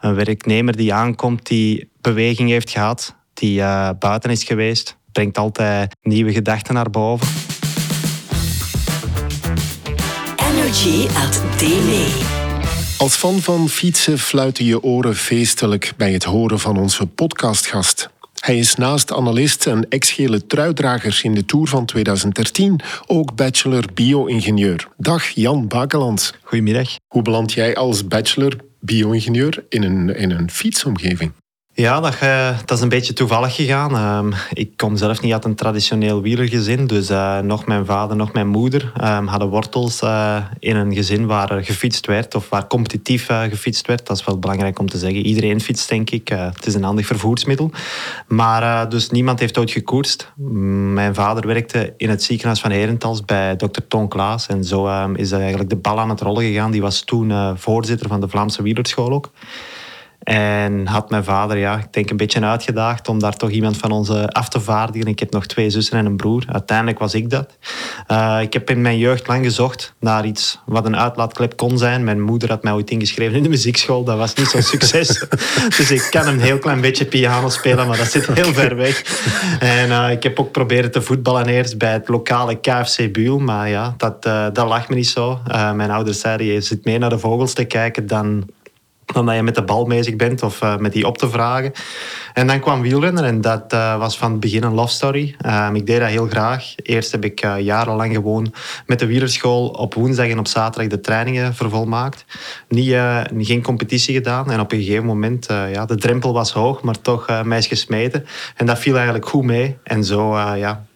een werknemer die aankomt, die beweging heeft gehad, die uh, buiten is geweest, brengt altijd nieuwe gedachten naar boven. Energy at Daily. Als fan van fietsen fluiten je oren feestelijk bij het horen van onze podcastgast. Hij is naast analist en ex-gele truidrager in de Tour van 2013 ook bachelor bio-ingenieur. Dag Jan Bakelands. Goedemiddag. Hoe beland jij als bachelor bio-ingenieur in een, in een fietsomgeving? Ja, dat, uh, dat, is een beetje toevallig gegaan. Uh, ik kom zelf niet uit een traditioneel wielergezin. Dus uh, nog mijn vader, nog mijn moeder ehm, hadden wortels eh, in een gezin waar gefietst werd. Of waar competitief gefietst werd. Dat is wel belangrijk om te zeggen. Iedereen fietst, denk ik. het is een handig vervoersmiddel. Maar dus niemand heeft ooit gekoerst. Mijn vader werkte in het ziekenhuis van Herentals bij dokter Ton Klaas. En zo ehm, is eigenlijk de bal aan het rollen gegaan. Die was toen voorzitter van de Vlaamse wielerschool ook. En had mijn vader, ja, ik denk een beetje uitgedaagd om daar toch iemand van ons af te vaardigen. Ik heb nog twee zussen en een broer. Uiteindelijk was ik dat. Uh, ik heb in mijn jeugd lang gezocht naar iets wat een uitlaatklep kon zijn. Mijn moeder had mij ooit ingeschreven in de muziekschool. Dat was niet zo'n succes. dus ik kan een heel klein beetje piano spelen, maar dat zit heel ver weg. En uh, ik heb ook proberen te voetballen eerst bij het lokale KFC Buul. Maar ja, dat, uh, dat lag me niet zo. mijn ouders zeiden, je zit mee naar de vogels te kijken, dan dan dat je met de bal bezig bent of uh, met die op te vragen. En dan kwam wielrennen en dat uh, was van het begin een love story. Um, ik deed dat heel graag. Eerst heb ik uh, jarenlang gewoon met de wielerschool op woensdag en op zaterdag de trainingen vervolmaakt. Niet, geen competitie gedaan en op een gegeven moment, ja, de drempel was hoog, maar toch mij is gesmeten. En dat viel eigenlijk goed mee en zo ja,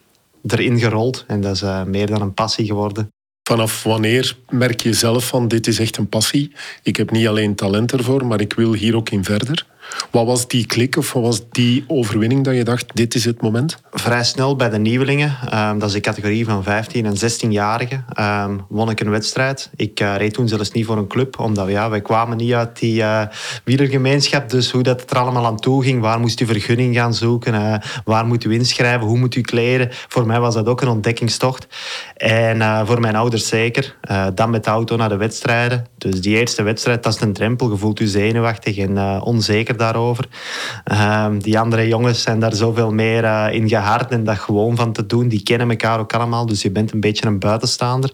erin gerold. En dat is meer dan een passie geworden. Vanaf wanneer merk je zelf van dit is echt een passie? Ik heb niet alleen talent ervoor, maar ik wil hier ook in verder. Wat was die klik of wat was die overwinning dat je dacht, dit is het moment? Vrij snel bij de nieuwelingen, um, dat is de categorie van 15 en 16-jarigen, um, ehm, won ik een wedstrijd. Ik uh, reed toen zelfs niet voor een club, omdat ja, wij kwamen niet uit die uh, wielergemeenschap. Dus hoe dat er allemaal aan toe ging, waar moest u vergunning gaan zoeken, uh, waar moet u inschrijven, hoe moet u kleden. Voor mij was dat ook een ontdekkingstocht. En voor mijn ouders zeker. dan met de auto naar de wedstrijden. Dus die eerste wedstrijd, dat is een drempel. Je voelt u zenuwachtig en onzeker daarover. Ehm, die andere jongens zijn daar zoveel meer uh, in gehard en dat gewoon van te doen. Die kennen elkaar ook allemaal, dus je bent een beetje een buitenstaander.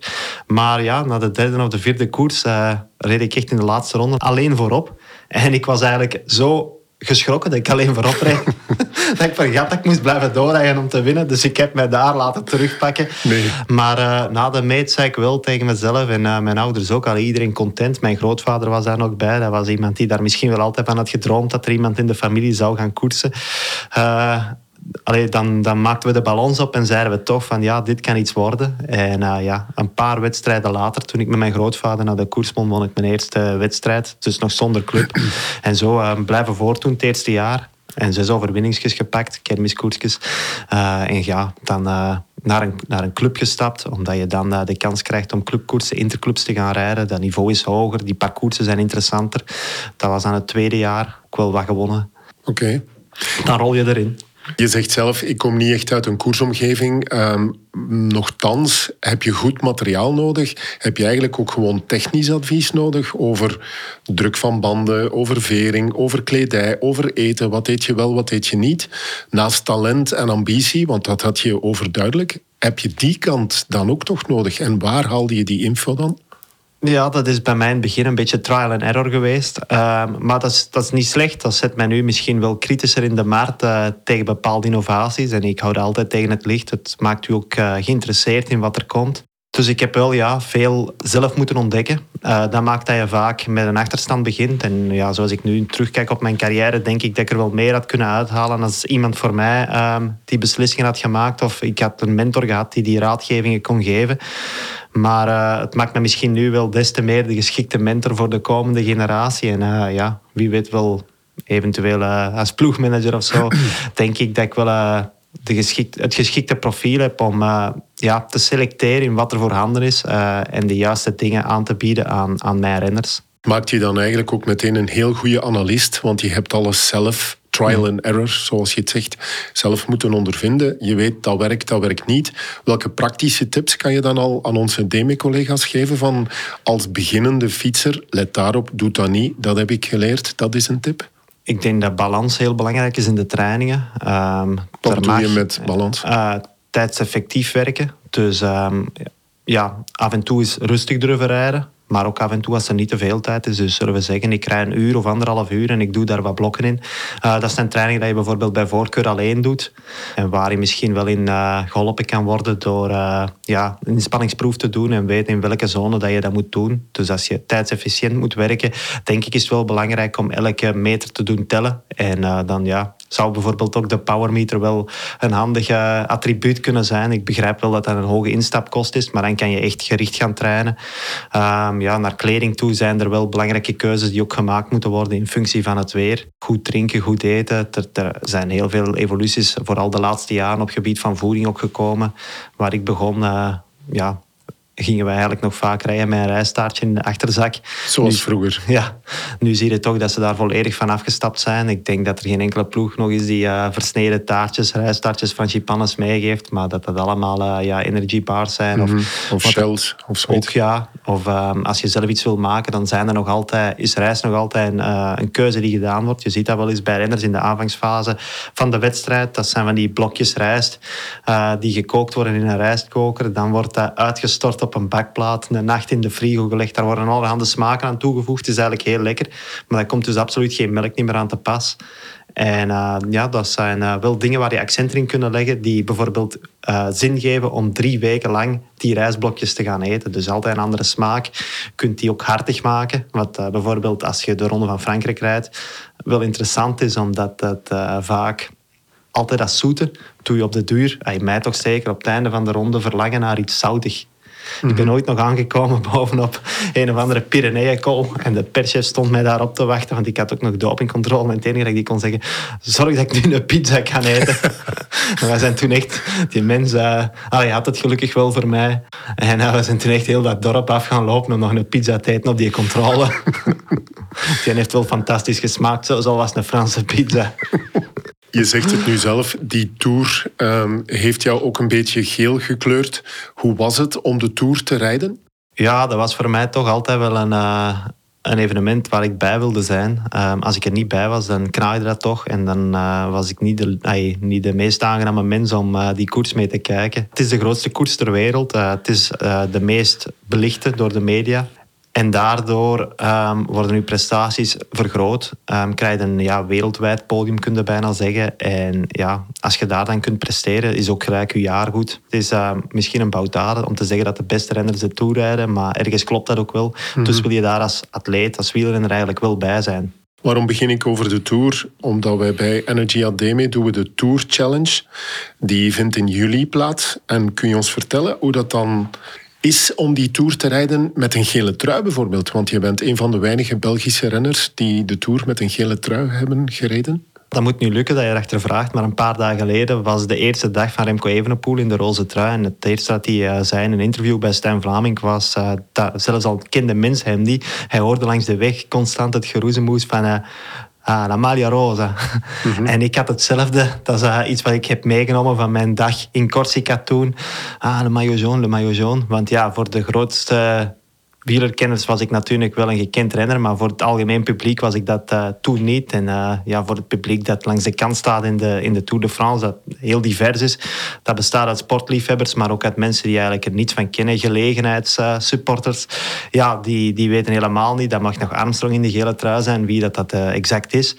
Maar ja, na de derde of de vierde koers uh, reed ik echt in de laatste ronde alleen voorop. En ik was eigenlijk zo geschrokken dat ik alleen voorop reed. dat ik vergat dat ik moest blijven doorrijden om te winnen. Dus ik heb mij daar laten terugpakken. Nee. Maar uh, na de meet zei ik wel tegen mezelf en uh, mijn ouders ook al iedereen content. Mijn grootvader was daar nog bij. Dat was iemand die daar misschien wel altijd van had gedroomd dat er iemand in de familie zou gaan koersen. Uh, allee, dan, dan maakten we de balans op en zeiden we toch van ja, dit kan iets worden. En uh, ja, een paar wedstrijden later, toen ik met mijn grootvader naar de koers won, won ik mijn eerste wedstrijd. Dus nog zonder club. en zo uh, blijven voortdoen het eerste jaar. En zes overwinningsjes gepakt, kermiskoersjes. Uh, en ja, dan naar, een, naar een club gestapt, omdat je dan de kans krijgt om clubkoersen, interclubs te gaan rijden. Dat niveau is hoger, die parcoursen zijn interessanter. Dat was aan het tweede jaar ook wel wat gewonnen. Oké. Dan rol je erin. Je zegt zelf, ik kom niet echt uit een koersomgeving. Um, nochtans, heb je goed materiaal nodig? Heb je eigenlijk ook gewoon technisch advies nodig over druk van banden, over vering, over kledij, over eten? Wat eet je wel, wat eet je niet? Naast talent en ambitie, want dat had je overduidelijk, heb je die kant dan ook toch nodig? En waar haalde je die info dan? Ja, dat is bij mij in het begin een beetje trial and error geweest. Ehm, maar dat is, dat is niet slecht. Dat zet mij nu misschien wel kritischer in de markt uh, tegen bepaalde innovaties. En ik hou altijd tegen het licht. Het maakt u ook uh, geïnteresseerd in wat er komt. Dus ik heb wel ja, veel zelf moeten ontdekken. Uh, dat maakt dat je vaak met een achterstand begint. En ja, zoals ik nu terugkijk op mijn carrière, denk ik dat ik er wel meer had kunnen uithalen als iemand voor mij uh, die beslissingen had gemaakt. Of ik had een mentor gehad die die raadgevingen kon geven. Maar uh, het maakt me misschien nu wel des te meer de geschikte mentor voor de komende generatie. En uh, ja, wie weet wel, eventueel als ploegmanager of zo, denk ik dat ik wel de geschikt, het geschikte profiel heb om ja, te selecteren in wat er voorhanden is en de juiste dingen aan te bieden aan, aan mijn renners. Maakt je dan eigenlijk ook meteen een heel goede analist, want je hebt alles zelf trial and error, zoals je het zegt, zelf moeten ondervinden. Je weet dat werkt, dat werkt niet. Welke praktische tips kan je dan al aan onze DME-collega's geven van als beginnende fietser, let daarop, doe dat niet, dat heb ik geleerd, dat is een tip? Ik denk dat balans heel belangrijk is in de trainingen. Um, Wat doe je met balans? Uh, tijdseffectief werken. Dus um, ja, af en toe eens rustig durven rijden. Maar ook af en toe als er niet te veel tijd is. Dus zullen we zeggen, ik rij een uur of anderhalf uur en ik doe daar wat blokken in. Uh, dat zijn trainingen die je bijvoorbeeld bij voorkeur alleen doet. En waar je misschien wel in uh, geholpen kan worden door uh, ja, een inspanningsproef te doen en weten in welke zone dat je dat moet doen. Dus als je tijdsefficiënt moet werken, denk ik is het wel belangrijk om elke meter te doen tellen. En dan ja, zou bijvoorbeeld ook de powermeter wel een handig attribuut kunnen zijn. Ik begrijp wel dat dat een hoge instapkost is, maar dan kan je echt gericht gaan trainen. Um, ja, naar kleding toe zijn er wel belangrijke keuzes die ook gemaakt moeten worden in functie van het weer. Goed drinken, goed eten. Er, zijn heel veel evoluties, vooral de laatste jaren op gebied van voeding ook gekomen. Waar ik begon, uh, ja, gingen we eigenlijk nog vaak rijden met een rijstaartje in de achterzak. Zoals vroeger. Ja, nu zie je toch dat ze daar volledig van afgestapt zijn. Ik denk dat er geen enkele ploeg nog is die uh, versneden taartjes, rijstaartjes van Chipannes meegeeft, maar dat dat allemaal uh, ja, energy bars zijn. Of, mm -hmm. of shells of zoiets. Ook ja. Of um, als je zelf iets wil maken, dan zijn er nog altijd, is reis nog altijd een, uh, een keuze die gedaan wordt. Je ziet dat wel eens bij renners in de aanvangsfase van de wedstrijd. Dat zijn van die blokjes rijst die gekookt worden in een rijstkoker. Dan wordt dat uitgestort op een bakplaat, een nacht in de frigo gelegd. Daar worden allerhande smaken aan toegevoegd. Het is eigenlijk heel lekker. Maar daar komt dus absoluut geen melk meer aan te pas. En uh, ja, dat zijn uh, wel dingen waar je accent in kunnen leggen, die bijvoorbeeld uh, zin geven om drie weken lang die rijstblokjes te gaan eten. Dus altijd een andere smaak. Je kunt die ook hartig maken. Wat bijvoorbeeld als je de Ronde van Frankrijk rijdt, wel interessant is, omdat het vaak altijd dat zoete doe je op de duur, mij toch zeker, op het einde van de ronde verlangen naar iets zoutig. Ik ben ooit nog aangekomen bovenop een of andere Pyreneeënkool. En de perschef stond mij daarop te wachten, want ik had ook nog dopingcontrole. En het enige dat ik die kon zeggen, zorg dat ik nu een pizza kan eten. en wij zijn toen echt, die mens, uh, had het gelukkig wel voor mij. En uh, we zijn toen echt heel dat dorp af gaan lopen om nog een pizza te eten op die controle. die heeft wel fantastisch gesmaakt, zoals een Franse pizza. Je zegt het nu zelf, die tour um, heeft jou ook een beetje geel gekleurd. Hoe was het om de tour te rijden? Ja, dat was voor mij toch altijd wel een, uh, een evenement waar ik bij wilde zijn. Um, als ik er niet bij was, dan knaaide dat toch. En dan uh, was ik niet de, niet de meest aangename mens om uh, die koers mee te kijken. Het is de grootste koers ter wereld. het is de meest belichte door de media. En daardoor um, worden uw prestaties vergroot. Um, krijg je een ja, wereldwijd podium, kun je bijna zeggen. En ja, als je daar dan kunt presteren, is ook gelijk je jaar goed. Het is uh, misschien een boutade om te zeggen dat de beste renners de Tour rijden, maar ergens klopt dat ook wel. Mm -hmm. Dus wil je daar als atleet, als wielrenner eigenlijk wel bij zijn. Waarom begin ik over de Tour? Omdat wij bij Energy Academy doen we de Tour Challenge. Die vindt in juli plaats. En kun je ons vertellen hoe dat dan is om die Tour te rijden met een gele trui bijvoorbeeld? Want je bent een van de weinige Belgische renners die de Tour met een gele trui hebben gereden. Dat moet nu lukken dat je erachter vraagt, maar een paar dagen geleden was de eerste dag van Remco Evenepoel in de roze trui. En het eerste dat hij uh, zei in een interview bij Stijn Vlaming was, uh, dat zelfs al kende mens hem niet, hij hoorde langs de weg constant het geroezemoes van uh, Ah, la Maglia Rosa. Mm -hmm. En ik had hetzelfde. Dat is uh, iets wat ik heb meegenomen van mijn dag in Corsica toen. Ah, le maillot jaune, le maillot jaune. Want ja, voor de grootste wielerkenners was ik natuurlijk wel een gekend renner, maar voor het algemeen publiek was ik dat uh, toen niet. En uh, ja, voor het publiek dat langs de kant staat in de, in de Tour de France, dat heel divers is, dat bestaat uit sportliefhebbers, maar ook uit mensen die eigenlijk er niets van kennen, gelegenheidssupporters. Uh, ja, die, die weten helemaal niet, dat mag nog Armstrong in de gele trui zijn, wie dat, dat exact is.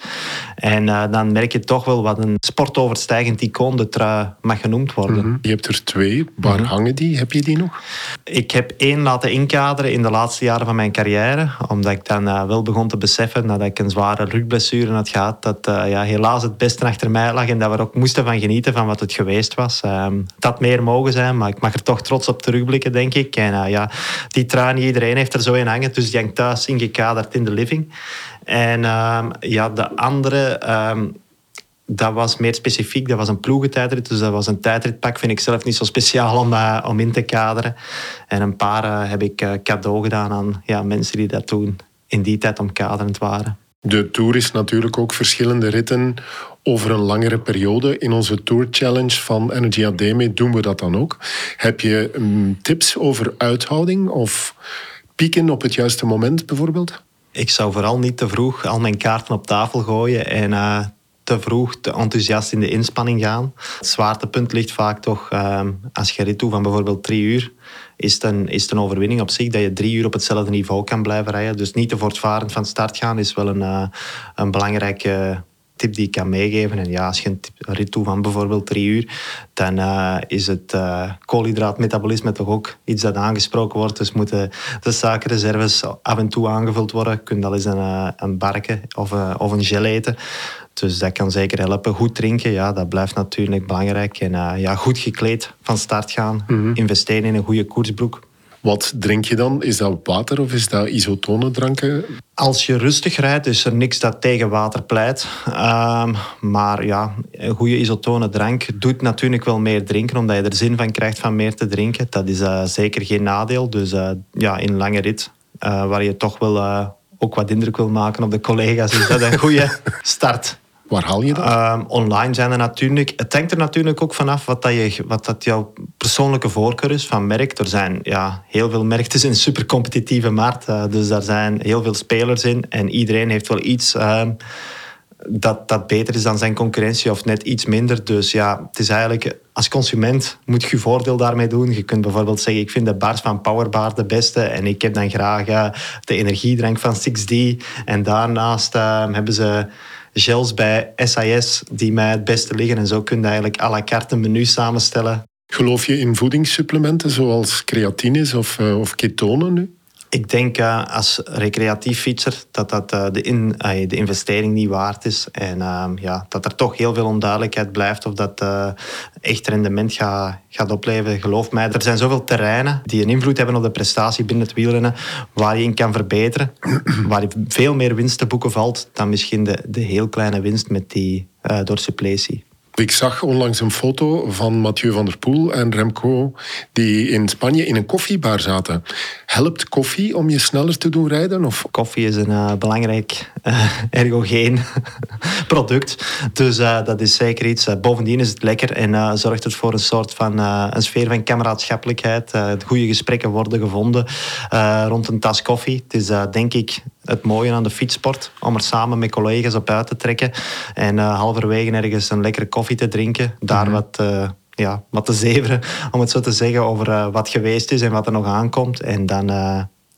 En dan merk je toch wel wat een sportoverstijgend icoon de trui mag genoemd worden. Mm -hmm. Je hebt er twee. Waar mm -hmm. hangen die? Heb je die nog? Ik heb één laten inkaderen in de laatste jaren van mijn carrière. Omdat ik dan uh, wel begon te beseffen nadat ik een zware rugblessure had gehad. Dat uh, ja, helaas het beste achter mij lag. En dat we ook moesten van genieten van wat het geweest was. Het had meer mogen zijn, maar ik mag er toch trots op terugblikken, denk ik. En uh, ja, die niet iedereen heeft er zo in hangen. Dus die hangt thuis ingekaderd in de living. En um, ja, de andere... Dat was meer specifiek. Dat was een ploegentijdrit, dus dat was een tijdritpak. Vind ik zelf niet zo speciaal om, om in te kaderen. En een paar uh, heb ik uh, cadeau gedaan aan ja, mensen die dat toen in die tijd omkaderend waren. De Tour is natuurlijk ook verschillende ritten over een langere periode. In onze Tour Challenge van Energy Academy doen we dat dan ook. Heb je um, tips over uithouding of pieken op het juiste moment bijvoorbeeld? Ik zou vooral niet te vroeg al mijn kaarten op tafel gooien en uh, te vroeg te enthousiast in de inspanning gaan. Het zwaartepunt ligt vaak toch uh, als je rit doet van bijvoorbeeld drie uur. Is het, een, is het een overwinning op zich dat je drie uur op hetzelfde niveau kan blijven rijden. Dus niet te voortvarend van start gaan is wel een, uh, een belangrijke tip die ik kan meegeven. En ja, als je een, rit doet van bijvoorbeeld drie uur, dan uh, is het uh, koolhydraatmetabolisme toch ook iets dat aangesproken wordt. Dus moeten de suikerreserves af en toe aangevuld worden. Je kunt al eens een, een barken of, of een gel eten. Dus dat kan zeker helpen. Goed drinken, ja, dat blijft natuurlijk belangrijk. En ja, goed gekleed van start gaan. Mm -hmm. Investeren in een goede koersbroek. Wat drink je dan? Is dat water of is dat isotonendranken? Als je rustig rijdt, is er niks dat tegen water pleit. Um, maar ja, een goede isotone drank doet natuurlijk wel meer drinken, omdat je er zin van krijgt van meer te drinken. Dat is uh, zeker geen nadeel. Dus uh, ja, in een lange rit, uh, waar je toch wel ook wat indruk wil maken op de collega's, is dat een goede start. Waar haal je dat? Um, online zijn er natuurlijk. Het hangt er natuurlijk ook vanaf wat, dat je, wat dat jouw persoonlijke voorkeur is van merk. Er zijn ja, heel veel merken. Het is een super competitieve markt. Uh, dus daar zijn heel veel spelers in. En iedereen heeft wel iets um, dat, dat beter is dan zijn concurrentie of net iets minder. Dus ja, het is eigenlijk als consument moet je je voordeel daarmee doen. Je kunt bijvoorbeeld zeggen, ik vind de bars van Powerbar de beste en ik heb dan graag uh, de energiedrank van 6D. En daarnaast uh, hebben ze gels bij SAS die mij het beste liggen. En zo kun je eigenlijk à la carte een menu samenstellen. Geloof je in voedingssupplementen zoals creatines of, uh, of ketonen nu? Ik denk uh, als recreatief fietser dat dat uh, de, in, de investering niet waard is. En ja, dat er toch heel veel onduidelijkheid blijft of dat echt rendement gaat, gaat opleveren. Geloof mij, er zijn zoveel terreinen die een invloed hebben op de prestatie binnen het wielrennen, waar je in kan verbeteren, waar je veel meer winst te boeken valt dan misschien de, de heel kleine winst met die door suppletie. Ik zag onlangs een foto van Mathieu van der Poel en Remco die in Spanje in een koffiebar zaten. Helpt koffie om je sneller te doen rijden? Of? Koffie is een uh, belangrijk uh, ergogeen product. Dus uh, dat is zeker iets. bovendien is het lekker en zorgt het voor een soort van een sfeer van kameradschappelijkheid. goede gesprekken worden gevonden rond een tas koffie. Het is denk ik het mooie aan de fietssport. Om er samen met collega's op uit te trekken. En halverwege ergens een lekkere koffie te drinken. Daar mm -hmm. wat, ja, wat te zeveren, om het zo te zeggen, over uh, wat geweest is en wat er nog aankomt. En dan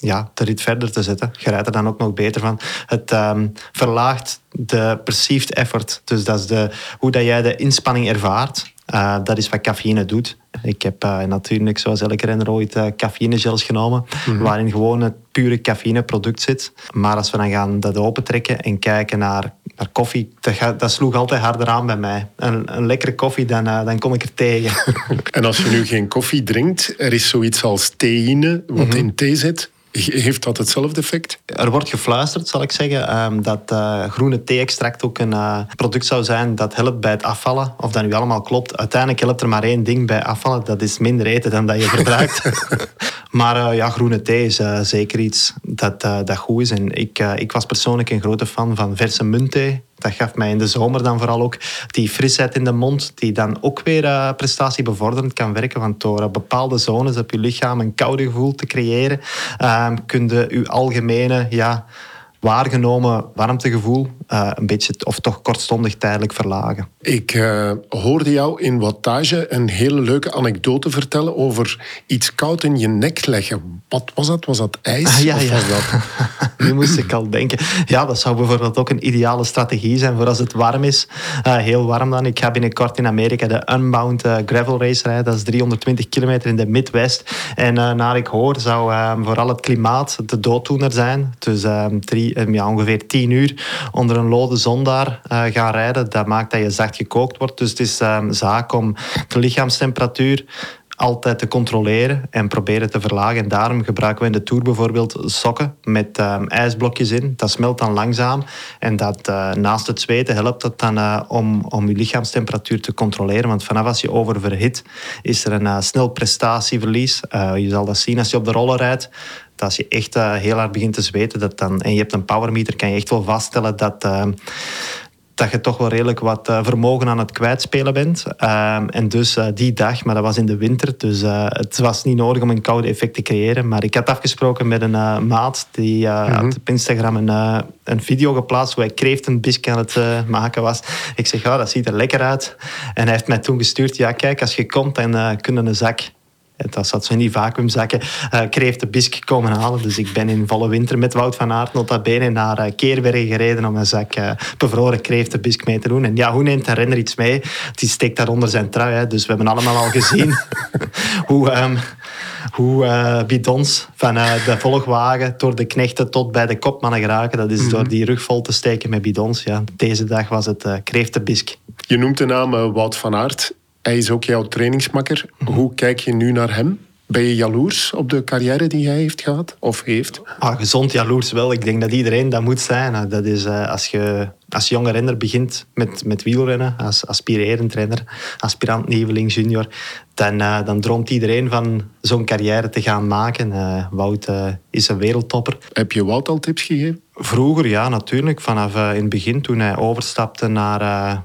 ja, de rit verder te zetten. Je rijdt er dan ook nog beter van. Het um, verlaagt de perceived effort. Dus dat is de, hoe dat jij de inspanning ervaart. Uh, dat is wat cafeïne doet. Ik heb uh, natuurlijk, zoals elke renner, ooit uh, cafeïnegels genomen, -hmm. waarin gewoon het pure cafeïneproduct zit. Maar als we dan gaan dat opentrekken en kijken naar, naar koffie, dat, dat, sloeg altijd harder aan bij mij. Een, een lekkere koffie, dan, dan kom ik er tegen. en als je nu geen koffie drinkt, er is zoiets als theïne, wat -hmm. in thee zit. Heeft dat hetzelfde effect? Er wordt gefluisterd, zal ik zeggen, um, dat uh, groene thee-extract ook een uh, product zou zijn dat helpt bij het afvallen. Of dat nu allemaal klopt. Uiteindelijk helpt er maar één ding bij afvallen. Dat is minder eten dan dat je verbruikt. maar uh, ja, groene thee is zeker iets dat, dat goed is. En ik, ik was persoonlijk een grote fan van verse muntthee. Dat gaf mij in de zomer dan vooral ook die frisheid in de mond, die dan ook weer uh, prestatiebevorderend kan werken. Want door uh, bepaalde zones op je lichaam een koude gevoel te creëren, uh, kun je je algemene ja, waargenomen warmtegevoel uh, een beetje, of toch kortstondig tijdelijk verlagen. Ik uh, hoorde jou in wattage een hele leuke anekdote vertellen over iets koud in je nek leggen. Wat was dat? Was dat ijs? Ah, ja, of ja. was dat... nu moest ik al denken. Ja, dat zou bijvoorbeeld ook een ideale strategie zijn voor als het warm is. Uh, heel warm dan. Ik ga binnenkort in Amerika de Unbound Gravel Race rijden. Dat is 320 kilometer in de Midwest. En naar ik hoor zou vooral het klimaat de dooddoener zijn. Dus drie, ja, ongeveer 10 uur onder een lode zon daar uh, gaan rijden. Dat maakt dat je zacht gekookt wordt. Dus het is um, zaak om de lichaamstemperatuur altijd te controleren en proberen te verlagen. En daarom gebruiken we in de Tour bijvoorbeeld sokken met um, ijsblokjes in. Dat smelt dan langzaam. En dat, naast het zweten helpt dat dan om, om je lichaamstemperatuur te controleren. Want vanaf als je oververhit, is er een snel prestatieverlies. je zal dat zien als je op de roller rijdt dat als je echt uh, heel hard begint te zweten dat dan, en je hebt een powermeter, kan je echt wel vaststellen dat, uh, dat je toch wel redelijk wat uh, vermogen aan het kwijtspelen bent. Um, en dus die dag, maar dat was in de winter, dus het was niet nodig om een koude effect te creëren. Maar ik had afgesproken met een maat die mm -hmm. had op Instagram een, een video geplaatst waar ik kreeftenbisk aan het maken was. Ik zeg, ja, dat ziet er lekker uit. En hij heeft mij toen gestuurd, ja kijk, als je komt, dan kunnen een zak dat zat zo in die vacuümzakken. Uh, kreeft de bisk komen halen. Dus ik ben in volle winter met Wout van Aert nota bene naar uh, Keerbergen gereden om een zak uh, bevroren kreeftenbisk mee te doen. En ja, hoe neemt een renner iets mee? Die steekt daar onder zijn trui. Hè. Dus we hebben allemaal al gezien hoe, um, hoe bidons van de volgwagen door de knechten tot bij de kopmannen geraken. Dat is mm -hmm. door die rug vol te steken met bidons. Ja. Deze dag was het kreeftenbisk. Je noemt de naam Wout van Aert. Hij is ook jouw trainingsmakker. Hoe kijk je nu naar hem? Ben je jaloers op de carrière die hij heeft gehad of heeft? Ah, gezond jaloers wel. Ik denk dat iedereen dat moet zijn. Dat is uh, als je als jonge renner begint met, met wielrennen, als aspirerend renner, aspirant nieuweling junior, dan, uh, dan droomt iedereen van zo'n carrière te gaan maken. Uh, Wout is een wereldtopper. Heb je Wout al tips gegeven? Vroeger ja, natuurlijk. Vanaf in het begin toen hij overstapte naar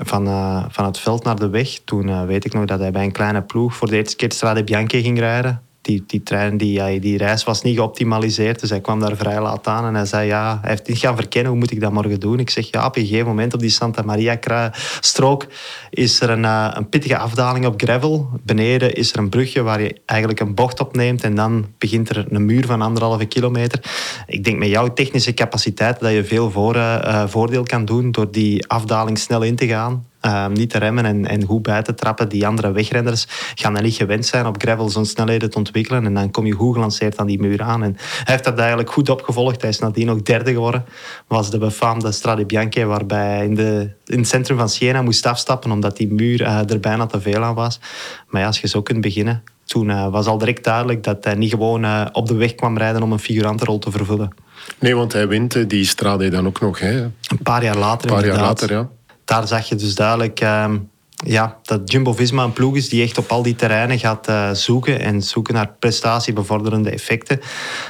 van, uh, van het veld naar de weg. Toen uh, weet ik nog dat hij bij een kleine ploeg voor de eerste keer Strade Bianche ging rijden die, die trein, die, die reis was niet geoptimaliseerd. Dus hij kwam daar vrij laat aan en hij zei, ja, hij heeft niet gaan verkennen, hoe moet ik dat morgen doen? Ik zeg, ja, op een gegeven moment op die Santa Maria-strook is er een, eh, een pittige afdaling op gravel. Beneden is er een brugje waar je eigenlijk een bocht opneemt en dan begint er een muur van anderhalve kilometer. Ik denk met jouw technische capaciteit dat je veel voor, uh, voordeel kan doen door die afdaling snel in te gaan. Um, niet te remmen en, en goed bij te trappen. Die andere wegrenners gaan dan niet gewend zijn op gravel zo'n snelheden te ontwikkelen. En dan kom je goed gelanceerd aan die muur aan. En hij heeft dat eigenlijk goed opgevolgd. Hij is nadien ook derde geworden. Was de befaamde Strade Bianche, waarbij hij in, de, in het centrum van Siena moest afstappen omdat die muur uh, er bijna te veel aan was. Maar ja, als je zo kunt beginnen. Toen uh, was al direct duidelijk dat hij niet gewoon uh, op de weg kwam rijden om een figurantenrol te vervullen. Nee, want hij wint die Strade dan ook nog. Hè? Een paar jaar later. Een paar jaar later, ja daar zag je dus duidelijk uh, ja, dat Jumbo-Visma een ploeg is die echt op al die terreinen gaat uh, zoeken en zoeken naar prestatiebevorderende effecten.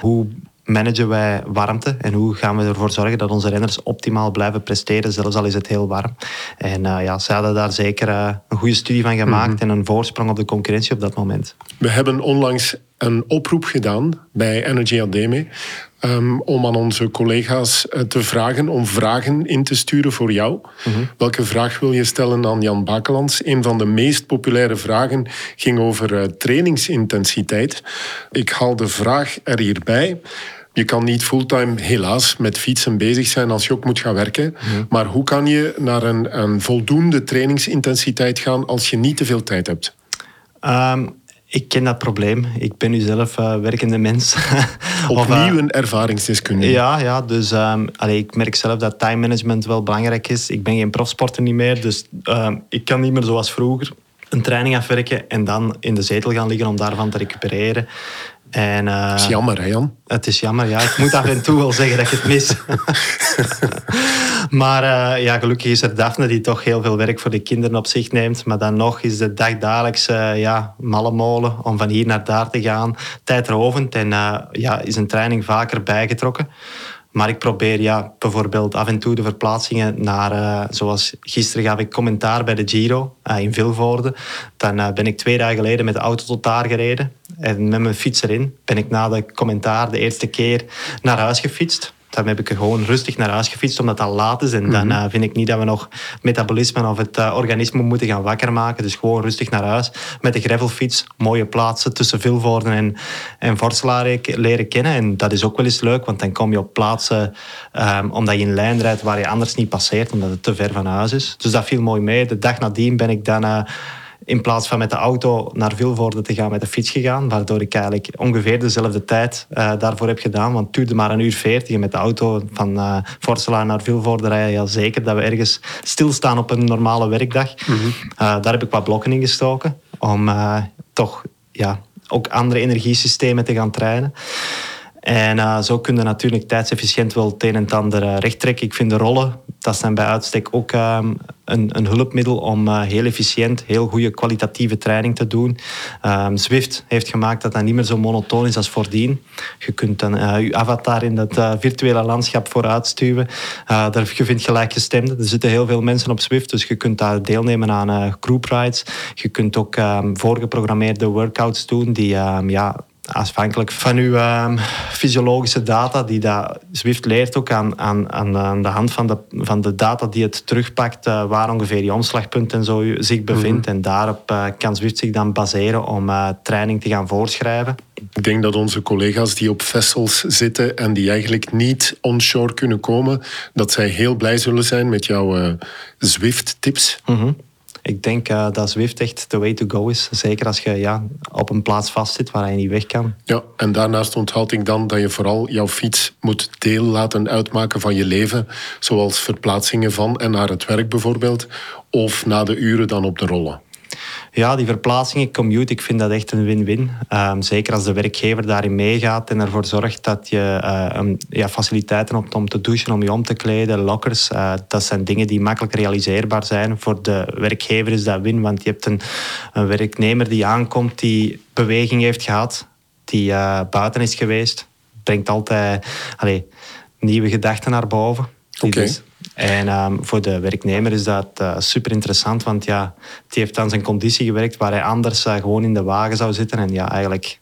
Hoe managen wij warmte en hoe gaan we ervoor zorgen dat onze renners optimaal blijven presteren, zelfs al is het heel warm. En uh, ja, ze hadden daar zeker uh, een goede studie van gemaakt mm -hmm. en een voorsprong op de concurrentie op dat moment. We hebben onlangs een oproep gedaan bij Energy Ademe um, om aan onze collega's uh, te vragen om vragen in te sturen voor jou. Mm -hmm. Welke vraag wil je stellen aan Jan Bakelands? Een van de meest populaire vragen ging over uh, trainingsintensiteit. Ik haal de vraag er hierbij. Je kan niet fulltime, helaas, met fietsen bezig zijn als je ook moet gaan werken. Mm. Maar hoe kan je naar een, een, voldoende trainingsintensiteit gaan als je niet te veel tijd hebt? Um, ik ken dat probleem. Ik ben nu zelf uh, werkende mens. Opnieuw een ervaringsdeskundige. Ja, ja dus um, allee, ik merk zelf dat time management wel belangrijk is. Ik ben geen profsporter niet meer, dus uh, ik kan niet meer zoals vroeger een training afwerken en dan in de zetel gaan liggen om daarvan te recupereren. En, uh, het is jammer, hè Jan? Het is jammer, ja. Ik moet af en toe wel zeggen dat ik het mis. maar uh, ja, gelukkig is er Daphne die toch heel veel werk voor de kinderen op zich neemt. Maar dan nog is de dagdagelijks uh, ja, malle molen om van hier naar daar te gaan tijdrovend. En ja, is een training vaker bijgetrokken. Maar ik probeer ja, bijvoorbeeld af en toe de verplaatsingen naar, uh, zoals gisteren gaf ik commentaar bij de Giro uh, in Vilvoorde. Dan uh, ben ik twee dagen geleden met de auto tot daar gereden. En met mijn fiets erin ben ik na de commentaar de eerste keer naar huis gefietst. Dan heb ik er gewoon rustig naar huis gefietst, omdat al laat is. En dan uh, vind ik niet dat we nog metabolisme of het uh, organisme moeten gaan wakker maken. Dus gewoon rustig naar huis met de gravelfiets. Mooie plaatsen tussen Vilvoorden en, en Vorselaar leren kennen. En dat is ook wel eens leuk, want dan kom je op plaatsen um, omdat je in lijn rijdt waar je anders niet passeert, omdat het te ver van huis is. Dus dat viel mooi mee. De dag nadien ben ik dan... Uh, in plaats van met de auto naar Vilvoorde te gaan met de fiets gegaan. Waardoor ik eigenlijk ongeveer dezelfde tijd uh, daarvoor heb gedaan. Want het duurde maar een uur veertig. met de auto van uh, naar Vilvoorde rijden ja, zeker dat we ergens stilstaan op een normale werkdag. Mm -hmm. uh, daar heb ik wat blokken in gestoken. Om toch ja, ook andere energiesystemen te gaan trainen. En uh, zo kun je natuurlijk tijdsefficiënt wel het een en het ander uh, recht trekken. Ik vind de rollen, dat zijn bij uitstek ook uh, een, een hulpmiddel om uh, heel efficiënt, heel goede kwalitatieve training te doen. Um, Zwift heeft gemaakt dat dat niet meer zo monotoon is als voordien. Je kunt dan uh, je avatar in dat uh, virtuele landschap vooruitstuwen. daar, je vindt gelijkgestemden. Er zitten heel veel mensen op Zwift, dus je kunt daar deelnemen aan group rides. Je kunt ook um, voorgeprogrammeerde workouts doen die ja, afhankelijk van uw uh, fysiologische data, die dat Zwift leert ook aan, aan, aan de hand van de, van de data die het terugpakt, uh, waar ongeveer je omslagpunt en zo zich bevindt. Mhm. En daarop uh, kan Zwift zich dan baseren om uh, training te gaan voorschrijven. Ik denk dat onze collega's die op vessels zitten en die eigenlijk niet onshore kunnen komen, dat zij heel blij zullen zijn met jouw Zwift-tips. Mm ik denk uh, dat Zwift echt de way to go is. Zeker als je ja, op een plaats vastzit waar je niet weg kan. Ja, en daarnaast onthoud ik dan dat je vooral jouw fiets moet deel laten uitmaken van je leven. Zoals verplaatsingen van en naar het werk bijvoorbeeld. Of na de uren dan op de rollen. Ja, die verplaatsingen, commute, ik vind dat echt een win-win. Um, zeker als de werkgever daarin meegaat en ervoor zorgt dat je uh, ja, faciliteiten hebt om te douchen, om je om te kleden, lockers. Uh, dat zijn dingen die makkelijk realiseerbaar zijn. Voor de werkgever is dat win, want je hebt een, een werknemer die aankomt, die beweging heeft gehad, die uh, buiten is geweest. Brengt altijd nieuwe gedachten naar boven. En um, voor de werknemer is dat uh, super interessant, want ja, die heeft aan zijn conditie gewerkt waar hij anders uh, gewoon in de wagen zou zitten en ja, eigenlijk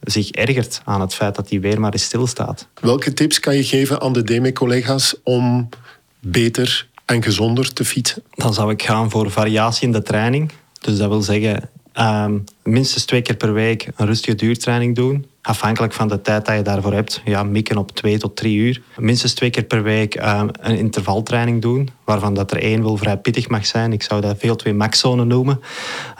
zich ergert aan het feit dat hij weer maar eens stilstaat. Welke tips kan je geven aan de DME-collega's om beter en gezonder te fietsen? Dan zou ik gaan voor variatie in de training. Dus dat wil zeggen um, minstens twee keer per week een rustige duurtraining doen. Afhankelijk van de tijd dat je daarvoor hebt. Ja, mikken op twee tot drie uur. Minstens twee keer per week um, een intervaltraining doen. Waarvan dat er één wel vrij pittig mag zijn. Ik zou dat veel twee maxzone noemen.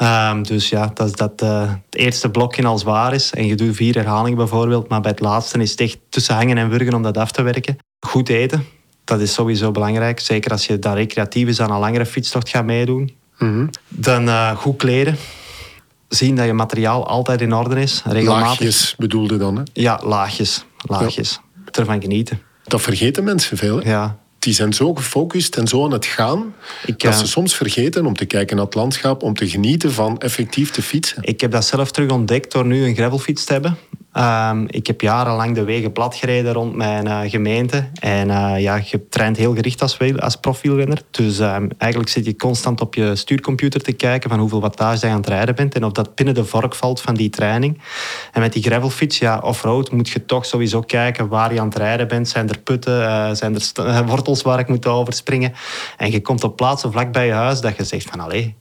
Um, dus ja, dat is dat uh, het eerste blokje al zwaar is. En je doet vier herhalingen bijvoorbeeld. Maar bij het laatste is het echt tussen hangen en wurgen om dat af te werken. Goed eten. Dat is sowieso belangrijk. Zeker als je daar recreatief is aan een langere fietstocht gaat meedoen. Mm -hmm. Dan uh, goed kleden zien dat je materiaal altijd in orde is. Regelmatig. Laagjes bedoelde dan, hè? Ja, laagjes. laagjes. Ja. Ervan genieten. Dat vergeten mensen veel, hè? Ja. Die zijn zo gefocust en zo aan het gaan, ik, dat ze soms vergeten om te kijken naar het landschap, om te genieten van effectief te fietsen. Ik heb dat zelf terug ontdekt door nu een gravelfiets te hebben. Um, ik heb jarenlang de wegen plat gereden rond mijn uh, gemeente. En uh, ja, je traint heel gericht als, als profielrenner. Dus um, eigenlijk zit je constant op je stuurcomputer te kijken van hoeveel wattage je aan het rijden bent. En of dat binnen de vork valt van die training. En met die gravelfiets, ja, off-road, moet je toch sowieso kijken waar je aan het rijden bent. Zijn er putten, uh, zijn er wortels waar ik moet overspringen? En je komt op plaatsen vlak bij je huis dat je zegt van allee,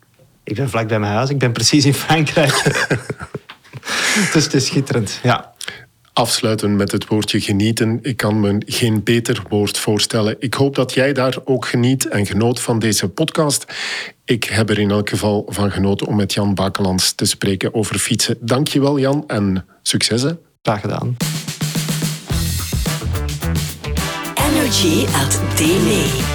ik ben vlak bij mijn huis, ik ben precies in Frankrijk. dus het is schitterend, ja. Afsluiten met het woordje genieten. Ik kan me geen beter woord voorstellen. Ik hoop dat jij daar ook geniet en genoot van deze podcast. Ik heb er in elk geval van genoten om met Jan Bakelands te spreken over fietsen. Dankjewel Jan en succes. Hè. Graag gedaan. Energy at Delay.